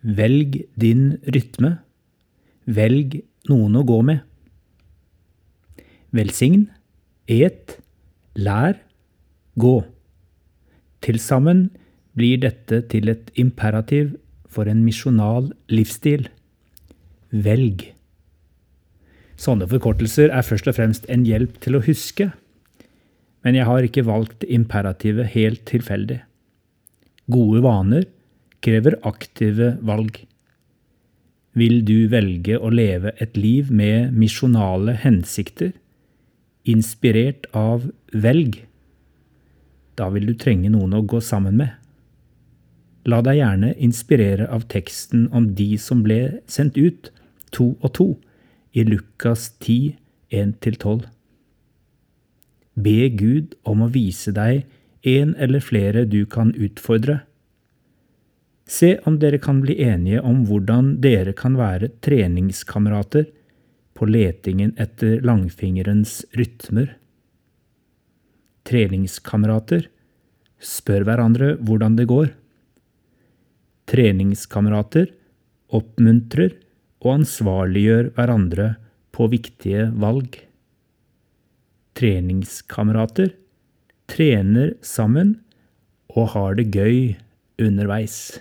Velg din rytme. Velg noen å gå med. Velsign, et, lær, gå. Til sammen blir dette til et imperativ for en misjonal livsstil. Velg. Sånne forkortelser er først og fremst en hjelp til å huske, men jeg har ikke valgt imperativet helt tilfeldig. Gode vaner krever aktive valg. Vil du velge å leve et liv med misjonale hensikter, inspirert av velg? Da vil du trenge noen å gå sammen med. La deg gjerne inspirere av teksten om de som ble sendt ut, to og to, i Lukas 10, 1-12. Be Gud om å vise deg en eller flere du kan utfordre. Se om dere kan bli enige om hvordan dere kan være treningskamerater på letingen etter langfingerens rytmer. Treningskamerater spør hverandre hvordan det går. Treningskamerater oppmuntrer og ansvarliggjør hverandre på viktige valg. Treningskamerater trener sammen og har det gøy underveis.